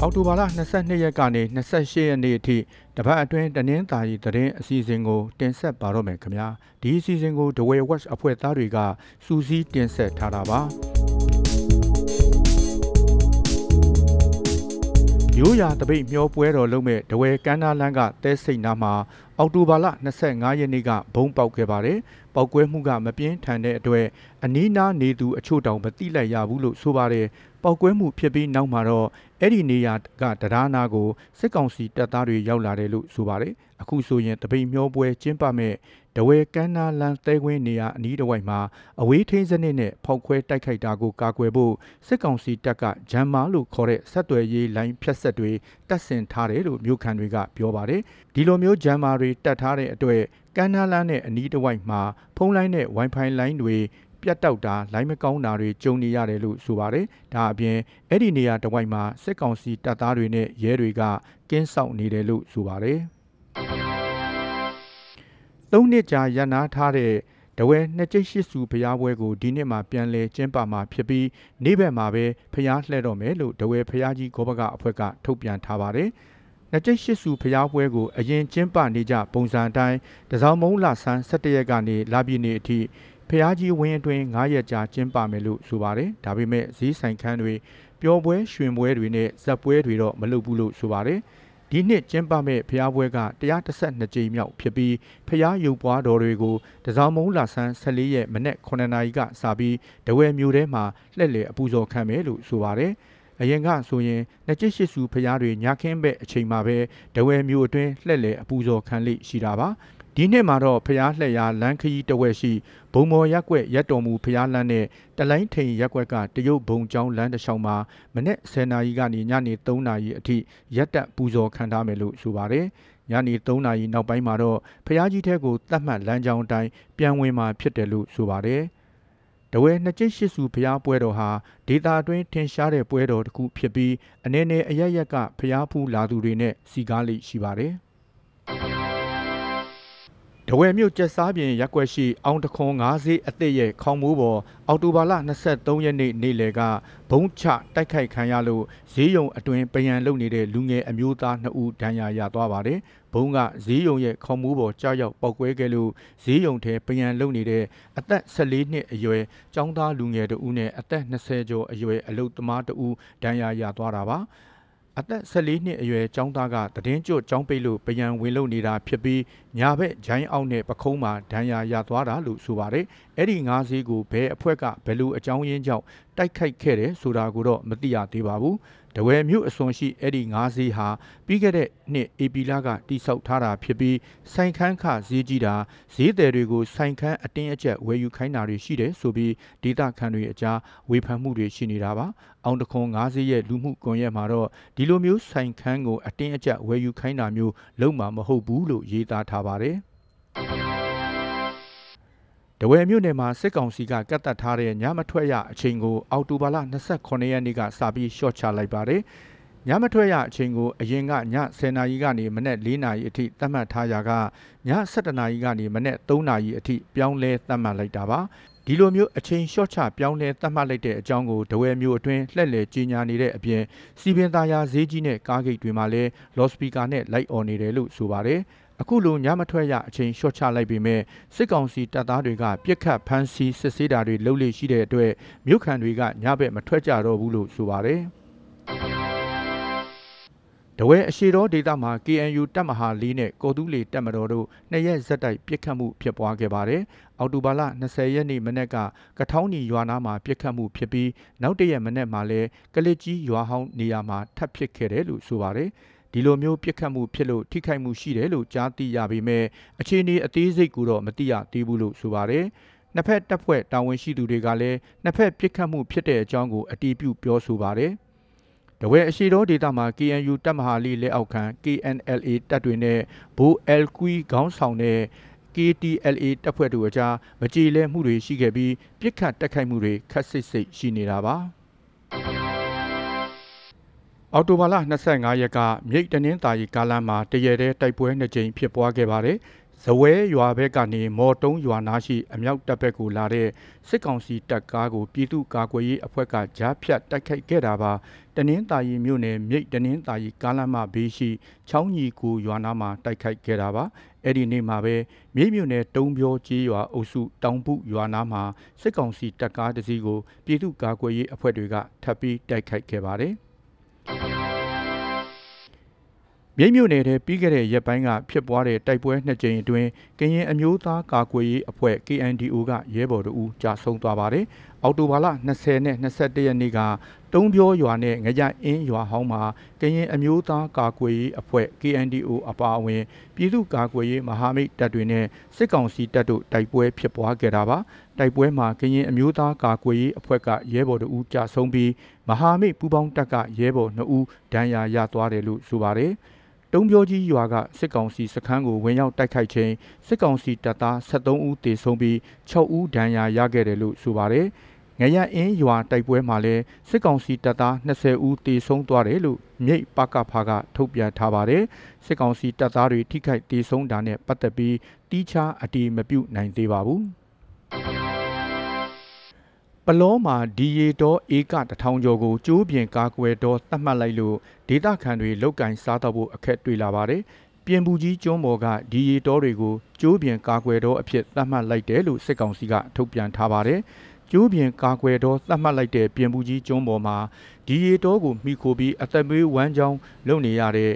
အောက်တိုဘာလ22ရက်ကနေ28ရက်နေ့အထိတပတ်အတွင်းတနင်္သာရီသတင်းအစီအစဉ်ကိုတင်ဆက်ပါတော့မယ်ခင်ဗျာဒီအစီအစဉ်ကို The Way Watch အဖွဲ့သားတွေကစူးစီးတင်ဆက်ထားတာပါရိုးရာတပိတ်မျောပွဲတော်လုံးမဲ့ဒဝဲကန်းနာလန်းကတဲစိတ်နာမှာအောက်တိုဘာလ25ရက်နေ့ကဘုံပေါက်ခဲ့ပါတယ်။ပေါက်ကွဲမှုကမပြင်းထန်တဲ့အတွက်အနီးနားနေသူအချို့တောင်မတိလိုက်ရဘူးလို့ဆိုပါတယ်။ ပေါက်ကွဲမှုဖြစ်ပြီးနောက်မှာတော့အဲ့ဒီနေရာကတရားနာကိုစစ်ကောင်စီတပ်သားတွေရောက်လာတယ်လို့ဆိုပါတယ်။အခုဆိုရင်တပိတ်မျောပွဲကျင်းပမဲ့ဒဝဲကန်းနာလန်သဲကွင်းနေရာအနီးတစ်ဝိုက်မှာအဝေးထိန်းစနစ်နဲ့ဖောက်ခွဲတိုက်ခိုက်တာကိုကာကွယ်ဖို့စစ်ကောင်စီတပ်ကဂျမ်မာလို့ခေါ်တဲ့ဆက်သွယ်ရေးလိုင်းဖြတ်ဆက်တွေတပ်ဆင်ထားတယ်လို့မြို့ခံတွေကပြောပါတယ်ဒီလိုမျိုးဂျမ်မာတွေတပ်ထားတဲ့အတွက်ကန်းနာလန်နဲ့အနီးတစ်ဝိုက်မှာဖုန်းလိုင်းနဲ့ Wi-Fi လိုင်းတွေ ပြတ်တောက်တာလိုင်းမကောင်းတာတွေကြုံနေရတယ်လို့ဆိုပါတယ်။ဒါအပြင်အဲ့ဒီနေရာတစ်ဝိုက်မှာစစ်ကောင်စီတပ်သားတွေနဲ့ရဲတွေကကင်းဆောက်နေတယ်လို့ဆိုပါတယ်။သုံးနှစ်ကြာရန်နာထားတဲ့တဝဲနှစ်ကျိတ်ရှိစုဖျားပွဲကိုဒီနှစ်မှာပြန်လဲကျင်းပမှာဖြစ်ပြီးနေ့ဘက်မှာပဲဖျားလှဲ့တော့မယ်လို့တဝဲဖျားကြီးဂောဘကအဖွဲ့ကထုတ်ပြန်ထားပါတယ်။နှစ်ကျိတ်ရှိစုဖျားပွဲကိုအရင်ကျင်းပနေကြပုံစံအတိုင်းတစောင်းမုံလဆန်း17ရက်ကနေလာပြည်နေအထိ ဖျားကြီးဝင်းအတွင်း9ရက်ကြာကျင်းပမယ်လို့ဆိုပါတယ်။ဒါပေမဲ့ဈေးဆိုင်ခန်းတွေပျော်ပွဲရွှင်ပွဲတွေနဲ့ဇက်ပွဲတွေတော့မလုပ်ဘူးလို့ဆိုပါတယ်။ဒီနှစ်ကျင်းပမဲ့ဖျားပွဲက132ကြိမ်မြောက်ဖြစ်ပြီးဖျားရုပ်ပွားတော်တွေကိုတစောင်းမုံလာဆန်း14ရက်မနေ့9နာရီကစပြီးတဝဲမျိုးထဲမှာလှည့်လည်အပူဇော်ခံမယ်လို့ဆိုပါတယ်အရင်ကဆိုရင်နှစ်ကျစ်ရှိစုဖျားတွေညခင်းဘက်အချိန်မှာပဲဒဝဲမျိုးအတွင်းလှည့်လည်အပူဇော်ခံလိရှိတာပါ ဒီနှစ်မှာတော့ဖျားလှက်ရလမ်းခရီးတဝက်ရှိဘုံမော်ရက်ွက်ရက်တော်မူဖျားလန်းနဲ့တလိုင်းထိန်ရက်ွက်ကတရုတ်ဘုံကျောင်းလမ်းတစ်လျှောက်မှာမနေ့10နာရီကနေညနေ3နာရီအထိရက်တက်ပူဇော်ခံထားမယ်လို့ဆိုပါတယ်။ညနေ3နာရီနောက်ပိုင်းမှာတော့ဖျားကြီးထဲကိုတတ်မှတ်လမ်းကြောင်းအတိုင်းပြန်ဝင်มาဖြစ်တယ်လို့ဆိုပါတယ်။တဝဲနှစ်ကျစ်ရှိစုဖျားပွဲတော်ဟာဒေတာအတွင်းထင်ရှားတဲ့ပွဲတော်တစ်ခုဖြစ်ပြီးအနေနဲ့အရရက်ကဖျားဖူးလာသူတွေနဲ့စီကားလိရှိပါတယ်။ တဝဲမြို့ကျက်စားပြင်ရက်ွက်ရှိအောင်တခွန်၅ဈေးအသစ်ရဲ့ခေါင်မိုးပေါ်အော်တိုဘာလ23ရက်နေ့နေ့လယ်ကဘုံချတိုက်ခိုက်ခံရလို့ဈေးရုံအတွင်ပယံလုံနေတဲ့လူငယ်အမျိုးသား2ဦးဒဏ်ရာရသွားပါတယ်။ဘုံကဈေးရုံရဲ့ခေါင်မိုးပေါ်ကြောက်ရောက်ပောက်ကွဲခဲ့လို့ဈေးရုံထဲပယံလုံနေတဲ့အသက်14နှစ်အရွယ်ចောင်းသားလူငယ်တဦးနဲ့အသက်20ကျော်အရွယ်အလုသမားတဦးဒဏ်ရာရသွားတာပါ။ အသက်14နှစ်အရွယ်ចောင်းသားကတည်င်းကျွတ်ចောင်းပိတ်လို့ပယံဝင်လုံနေတာဖြစ်ပြီးညာဘက်ဂျိုင်းအောက်နဲ့ပခုံးမှာဒဏ်ရာရသွားတာလို့ဆိုပါတယ်။ အဲ့ဒီငါးစီးကိုဘယ်အဖွဲ့ကဘယ်လိုအကြောင်းရင်းကြောင့်တိုက်ခိုက်ခဲ့တယ်ဆိုတာကိုတော့မသိရသေးပါဘူး။တဝဲမြို့အစွန်ရှိအဲ့ဒီငါးစီးဟာပြီးခဲ့တဲ့နှစ်ဧပြီလကတိစောက်ထားတာဖြစ်ပြီးစိုင်ခန်းခဈေးကြီးတာဈေးတယ်တွေကိုစိုင်ခန်းအတင်းအကျပ်ဝယ်ယူခိုင်းတာတွေရှိတယ်ဆိုပြီးဒေတာခန်တွေအကြားဝေဖန်မှုတွေရှိနေတာပါ။အောင်တခွန်ငါးစီးရဲ့လူမှုကွန်ရက်မှာတော့ဒီလိုမျိုးစိုင်ခန်းကိုအတင်းအကျပ်ဝယ်ယူခိုင်းတာမျိုးလုံးဝမဟုတ်ဘူးလို့ရေးသားထားပါတယ်။ တဝယ်မြို့နယ်မှာစစ်ကောင်စီကကတ်တက်ထားတဲ့ညမထွက်ရအချိန်ကိုအောက်တိုဘာလ28ရက်နေ့ကစပြီးရှော့ချလိုက်ပါတယ်။ညမထွက်ရအချိန်ကိုအရင်ကည10နာရီကနေမနက်4နာရီအထိသတ်မှတ်ထားရာကည7နာရီကနေမနက်3နာရီအထိပြောင်းလဲသတ်မှတ်လိုက်တာပါ။ဒီလိုမျိုးအချိန်ရှော့ချပြောင်းလဲသတ်မှတ်လိုက်တဲ့အကြောင်းကိုဒဝဲမျိုးအတွင်းလှည့်လည်ကြီးညာနေတဲ့အပြင်စီပင်သားယာဈေးကြီးနဲ့ကားဂိတ်တွေမှာလည်းလော့စပီကာနဲ့လိုက်អော်နေတယ်လို့ဆိုပါတယ်။ အခုလိုညမထွက်ရအချိန်လျှော့ချလိုက်ပေမဲ့စစ်ကောင်စီတပ်သားတွေကပြစ်ခတ်ဖမ်းဆီးစစ်ဆေးတာတွေလုပ်လေရှိတဲ့အတွက်မြို့ခံတွေကညဘက်မထွက်ကြတော့ဘူးလို့ဆိုပါတယ်တဝဲအရှိတော်ဒေတာမှာ KNU တပ်မဟာ၄နဲ့ကော်တူးလီတပ်မတော်တို့နှစ်ရက်ဇက်တိုက်ပြစ်ခတ်မှုဖြစ်ပွားခဲ့ပါတယ်။အော်တိုဘာလ20ရက်နေ့မနေ့ကကထောင်းနီရွာနာမှာပြစ်ခတ်မှုဖြစ်ပြီးနောက်တရက်မနေ့မှာလည်းကလစ်ကြီးရွာဟောင်းနေရာမှာထပ်ဖြစ်ခဲ့တယ်လို့ဆိုပါတယ်။ ဒီလိုမျိုးပြစ်ခတ်မှုဖြစ်လို့ထိခိုက်မှုရှိတယ်လို့ကြားသိရပေမဲ့အခြေအနေအသေးစိတ်ကိုတော့မသိရသေးဘူးလို့ဆိုပါတယ်။နှစ်ဖက်တပ်ဖွဲ့တာဝန်ရှိသူတွေကလည်းနှစ်ဖက်ပြစ်ခတ်မှုဖြစ်တဲ့အကြောင်းကိုအတည်ပြုပြောဆိုပါတယ်။တဝဲအရှိတော်ဒေတာမှာ KNU တပ်မဟာလေးလက်အောက်ခံ KNLA တပ်တွေနဲ့ဘို LQ ခေါင်းဆောင်တဲ့ KTLA တပ်ဖွဲ့တို့အကြားမကြေလဲမှုတွေရှိခဲ့ပြီးပြစ်ခတ်တက်ခိုက်မှုတွေခက်ဆစ်ဆစ်ရှိနေတာပါ။ အော်တိုဘာလ25ရက်ကမြိတ်တနင်္သာရီကားလမ်းမှာတရဲတဲ့တိုက်ပွဲနှစ်ကြိမ်ဖြစ်ပွားခဲ့ပါတယ်ဇဝဲရွာဘက်ကနေမော်တုံးရွာနာရှိအမြောက်တပ်ဘက်ကိုလာတဲ့စစ်ကောင်စီတပ်ကားကိုပြည်သူ့ကာကွယ်ရေးအဖွဲ့ကကြားဖြတ်တိုက်ခိုက်ခဲ့တာပါတနင်္သာရီမြို့နယ်မြိတ်တနင်္သာရီကားလမ်းမဘေးရှိချောင်းကြီးကူရွာနာမှာတိုက်ခိုက်ခဲ့တာပါအဲ့ဒီနေ့မှာပဲမြိတ်မြို့နယ်တုံးပြောကြီးရွာအုပ်စုတောင်ပုရွာနာမှာစစ်ကောင်စီတပ်ကားတစ်စီးကိုပြည်သူ့ကာကွယ်ရေးအဖွဲ့တွေကထပ်ပြီးတိုက်ခိုက်ခဲ့ပါတယ် မြိတ်မြို့နယ်ထဲပြီးခဲ့တဲ့ရက်ပိုင်းကဖြစ်ပွားတဲ့တိုက်ပွဲနှစ်ကြိမ်အတွင်းကရင်အမျိုးသားကာကွယ်ရေးအဖွဲ့ KNDO ကရဲဘော်တို့ကြာဆုံးသွားပါတယ်။အော်တိုဘာလ20နဲ့21ရက်နေ့ကတုံးပြောရွာနဲ့ငကြအင်းရွာဟောင်းမှာကရင်အမျိုးသားကာကွယ်ရေးအဖွဲ့ KNDO အပါအဝင်ပြည်သူ့ကာကွယ်ရေးမဟာမိတ်တပ်တွေနဲ့စစ်ကောင်စီတပ်တို့တိုက်ပွဲဖြစ်ပွားခဲ့တာပါ။တိုက်ပွဲမှာကရင်အမျိုးသားကာကွယ်ရေးအဖွဲ့ကရဲဘော်တို့ကြာဆုံးပြီးမဟာမိတ်ပူးပေါင်းတပ်ကရဲဘော်2ဦးဒဏ်ရာရသွားတယ်လို့ဆိုပါတယ်။ တုံးပြောကြီးရွာကစစ်ကောင်စီစခန်းကိုဝင်ရောက်တိုက်ခိုက်ခြင်းစစ်ကောင်စီတပ်သား73ဦးသေဆုံးပြီး6ဦးဒဏ်ရာရခဲ့တယ်လို့ဆိုပါတယ်။ငရအင်းရွာတိုက်ပွဲမှာလည်းစစ်ကောင်စီတပ်သား20ဦးသေဆုံးသွားတယ်လို့မြိတ်ပကဖာကထုတ်ပြန်ထားပါတယ်။စစ်ကောင်စီတပ်သားတွေထိခိုက်သေဆုံးတာနဲ့ပတ်သက်ပြီးတီးခြားအတီးမပြုတ်နိုင်သေးပါဘူး။ ပလောမှာဒီရီတော်ဧကတထောင်ကျော်ကိုကျိုးပြင်ကာကွယ်တော်သတ်မှတ်လိုက်လို့ဒေသခံတွေလောက်ကင်စားတော့ဖို့အခက်တွေ့လာပါတယ်။ပြင်ပူကြီးကျွန်းပေါ်ကဒီရီတော်တွေကိုကျိုးပြင်ကာကွယ်တော်အဖြစ်သတ်မှတ်လိုက်တယ်လို့စစ်ကောင်စီကထုတ်ပြန်ထားပါတယ်။ကျိုးပြင်ကာကွယ်တော်သတ်မှတ်လိုက်တဲ့ပြင်ပူကြီးကျွန်းပေါ်မှာဒီရီတော်ကိုမိခိုပြီးအသက်မွေးဝမ်းကြောင်းလုပ်နေရတဲ့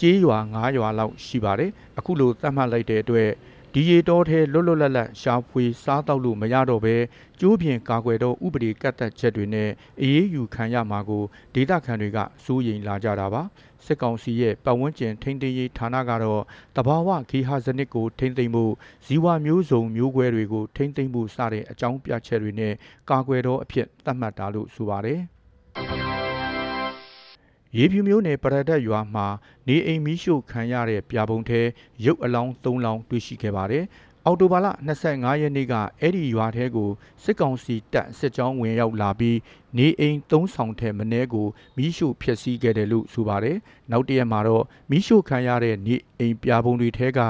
ကြေးရွာ၅ရွာလောက်ရှိပါတယ်။အခုလိုသတ်မှတ်လိုက်တဲ့အတွက် ဒီရီတော်ထဲလွတ်လွတ်လပ်လပ်ရှာဖွေစားတောက်လို့မရတော့ဘဲကျိုးပြင်ကာကွယ်တော့ဥပဒေကတ်သက်ချက်တွေနဲ့အေးအေးယူခံရမှာကိုဒေသခံတွေကစိုးရိမ်လာကြတာပါစစ်ကောင်စီရဲ့ပတ်ဝန်းကျင်ထိန်းသိမ်းရေးဌာနကတော့တဘာဝဂေဟာစနစ်ကိုထိန်းသိမ်းမှုဇီဝမျိုးစုံမျိုးကွဲတွေကိုထိန်းသိမ်းမှုစတဲ့အကြောင်းပြချက်တွေနဲ့ကာကွယ်တော့အဖြစ်သတ်မှတ်တာလို့ဆိုပါတယ် ရေဖြူမျိုးနယ်ပရဒတ်ရွာမှာနေအိမ်မီးရှို့ခံရတဲ့ပြပုံထဲရုပ်အလောင်း၃လောင်းတွေ့ရှိခဲ့ပါတယ်။အော်တိုဘာလ25ရက်နေ့ကအဲ့ဒီရွာထဲကိုစစ်ကောင်စီတပ်စစ်ကြောင်းဝင်ရောက်လာပြီးနေအိမ်၃ဆောင်ထဲမင်းဲကိုမီးရှို့ဖျက်ဆီးခဲ့တယ်လို့ဆိုပါတယ်။နောက်တရက်မှာတော့မီးရှို့ခံရတဲ့နေအိမ်ပြပုံတွေထဲက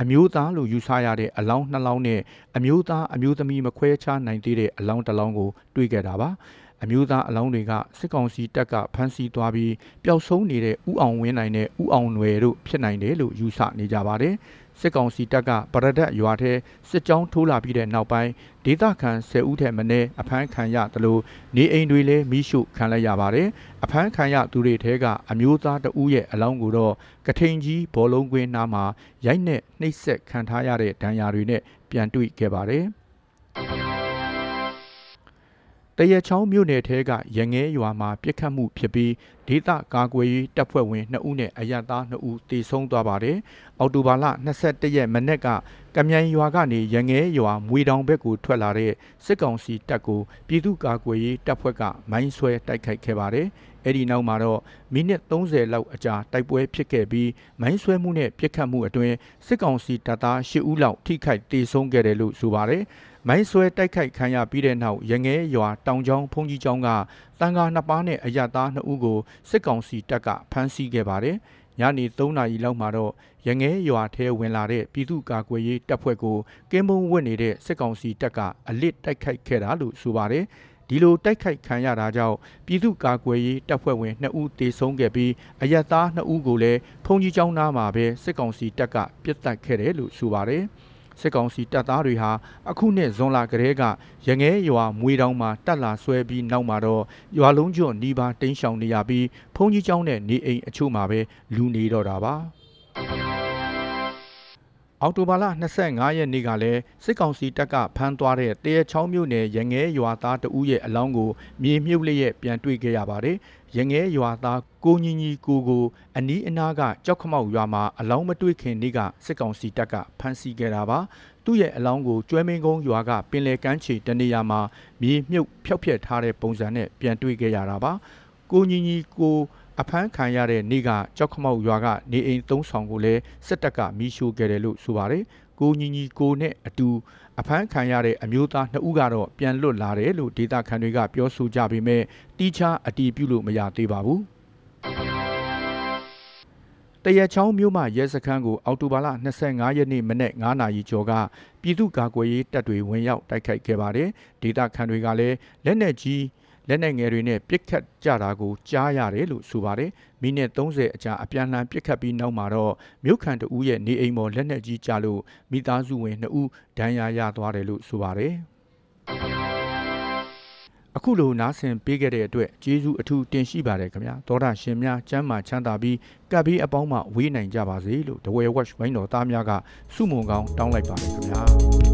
အမျိုးသားလို့ယူဆရတဲ့အလောင်းနှလောင်းနဲ့အမျိုးသားအမျိုးသမီးမခွဲခြားနိုင်သေးတဲ့အလောင်းတစ်လောင်းကိုတွေ့ခဲ့တာပါ။ အမျိုးသားအလောင်းတွေကစစ်ကောင်စီတပ်ကဖမ်းဆီးသွားပြီးပျောက်ဆုံးနေတဲ့ဥအောင်ဝင်းနိုင်နဲ့ဥအောင်နွယ်တို့ဖြစ်နိုင်တယ်လို့ယူဆနေကြပါတယ်စစ်ကောင်စီတပ်ကပရဒတ်ရွာထဲစစ်ကြောင်းထိုးလာပြီးတဲ့နောက်ပိုင်းဒေသခံ10ဦးထက်မနည်းအဖမ်းခံရတယ်လို့နေအိမ်တွေလည်းမိရှုခံလိုက်ရပါတယ်အဖမ်းခံရသူတွေထဲကအမျိုးသားတဦးရဲ့အလောင်းကိုတော့ကထိန်ကြီးဘောလုံးကွင်းနားမှာရိုက်နဲ့နှိပ်စက်ခံထားရတဲ့ဒဏ်ရာတွေနဲ့ပြန်တွေ့ခဲ့ပါတယ် တရချောင်းမြို့နယ်ထဲကရငဲရွာမှာပြစ်ခတ်မှုဖြစ်ပြီးဒေသကာကွယ်ရေးတပ်ဖွဲ့ဝင်2ဦးနဲ့အရသား2ဦးတေဆုံးသွားပါတယ်။အော်တိုဘာလ22ရက်မနေ့က ကမြိုင်ရွာကနေရငဲရွာမွေတောင်ဘက်ကိုထွက်လာတဲ့စစ်ကောင်စီတပ်ကိုပြည်သူ့ကာကွယ်ရေးတပ်ဖွဲ့ကမိုင်းဆွဲတိုက်ခိုက်ခဲ့ပါတယ်။အဲ့ဒီနောက်မှာတော့မိနစ်30လောက်အကြာတိုက်ပွဲဖြစ်ခဲ့ပြီးမိုင်းဆွဲမှုနဲ့ပြစ်ခတ်မှုအတွင်းစစ်ကောင်စီတပ်သား10ဦးလောက်ထိခိုက်တေဆုံးခဲ့တယ်လို့ဆိုပါတယ်။မိုင်းဆွဲတိုက်ခိုက်ခံရပြီးတဲ့နောက်ရငဲရွာတောင်ကျောင်းဖုန်ကြီးကျောင်းကတန်ဃာနှစ်ပါးနဲ့အရသားနှစ်ဦးကိုစစ်ကောင်စီတပ်ကဖမ်းဆီးခဲ့ပါတယ်။ ညနေ3နာရီလောက်မှာတော့ရငဲရွာထဲဝင်လာတဲ့ပြည်သူ့ကာကွယ်ရေးတပ်ဖွဲ့ကိုကင်းမုံဝတ်နေတဲ့စစ်ကောင်စီတပ်ကအလစ်တိုက်ခိုက်ခဲ့တာလို့ဆိုပါတယ်။ဒီလိုတိုက်ခိုက်ခံရတာကြောင့်ပြည်သူ့ကာကွယ်ရေးတပ်ဖွဲ့ဝင်2ဦးတေဆုံးခဲ့ပြီးအရက်သား2ဦးကိုလည်းဖုန်ကြီးကျောင်းသားမှာပဲစစ်ကောင်စီတပ်ကပြစ်တက်ခဲ့တယ်လို့ဆိုပါတယ်။ စစ်ကောင်စီတပ်သားတွေဟာအခုနှစ်ဇွန်လကတည်းကရငဲရွာမွေတောင်မှာတက်လာဆွဲပြီးနောက်မှာတော့ရွာလုံးကျွတ်နီးပါးတိမ်းရှောင်နေရပြီးဖုန်ကြီးကျောင်းနဲ့နေအိမ်အချို့မှာပဲလူနေတော့တာပါ အော်တိုဘာလ25ရက်နေ့ကလည်းစစ်ကောင်စီတပ်ကဖမ်းသွားတဲ့တရချောင်းမြို့နယ်ရငဲရွာသားတဦးရဲ့အလောင်းကိုမြေမြုပ်လျက်ပြန်တွေ့ခဲ့ရပါတယ်။ရငဲရွာသားကိုညီညီကိုကိုအနီးအနားကကြောက်ခမောက်ရွာမှာအလောင်းမတွေ့ခင်နေ့ကစစ်ကောင်စီတပ်ကဖမ်းဆီးခဲ့တာပါ။သူ့ရဲ့အလောင်းကိုကျွဲမင်းကုန်းရွာကပင်လယ်ကမ်းခြေတနေရာမှာမြေမြုပ်ဖျောက်ဖျက်ထားတဲ့ပုံစံနဲ့ပြန်တွေ့ခဲ့ရတာပါ။ကိုညီညီကို အဖမ်းခံရတဲ့နေ့ကကြောက်ခမောက်ရွာကနေအိမ်သုံးဆောင်ကိုလည်းစစ်တပ်ကမီးရှို့ခဲ့တယ်လို့ဆိုပါတယ်။ကိုညီညီကိုနဲ့အတူအဖမ်းခံရတဲ့အမျိုးသားနှစ်ဦးကတော့ပြန်လွတ်လာတယ်လို့ဒေသခံတွေကပြောဆိုကြပေမဲ့တီးခြားအတီးပြုလို့မရသေးပါဘူး။တရက်ချောင်းမြို့မှရဲစခန်းကိုအောက်တိုဘာလ25ရက်နေ့မနေ့9နာရီကျော်ကပြည်သူ့ကာကွယ်ရေးတပ်တွေဝင်ရောက်တိုက်ခိုက်ခဲ့ပါတယ်။ဒေသခံတွေကလည်းလက်နက်ကြီး လက်နက်ငယ်တွေနဲ့ပစ်ခတ်ကြတာကိုကြားရတယ်လို့ဆိုပါတယ်။မိနစ်30အကြာအပြန်အလှန်ပစ်ခတ်ပြီးနောက်မှာတော့မြို့ခံတအူးရဲ့နေအိမ်ပေါ်လက်နက်ကြီးကျလို့မိသားစုဝင်2ဦးဒဏ်ရာရသွားတယ်လို့ဆိုပါတယ်။အခုလိုနားဆင်ပေးခဲ့တဲ့အတွက်ကျေးဇူးအထူးတင်ရှိပါတယ်ခင်ဗျာသောတာရှင်များကျမ်းမာချမ်းသာပြီးကပ်ပြီးအပေါင်းမှဝေးနိုင်ကြပါစေလို့ဒဝဲဝက်ဝိုင်းတော်သားများကစုမုံကောင်းတောင်းလိုက်ပါတယ်ခင်ဗျာ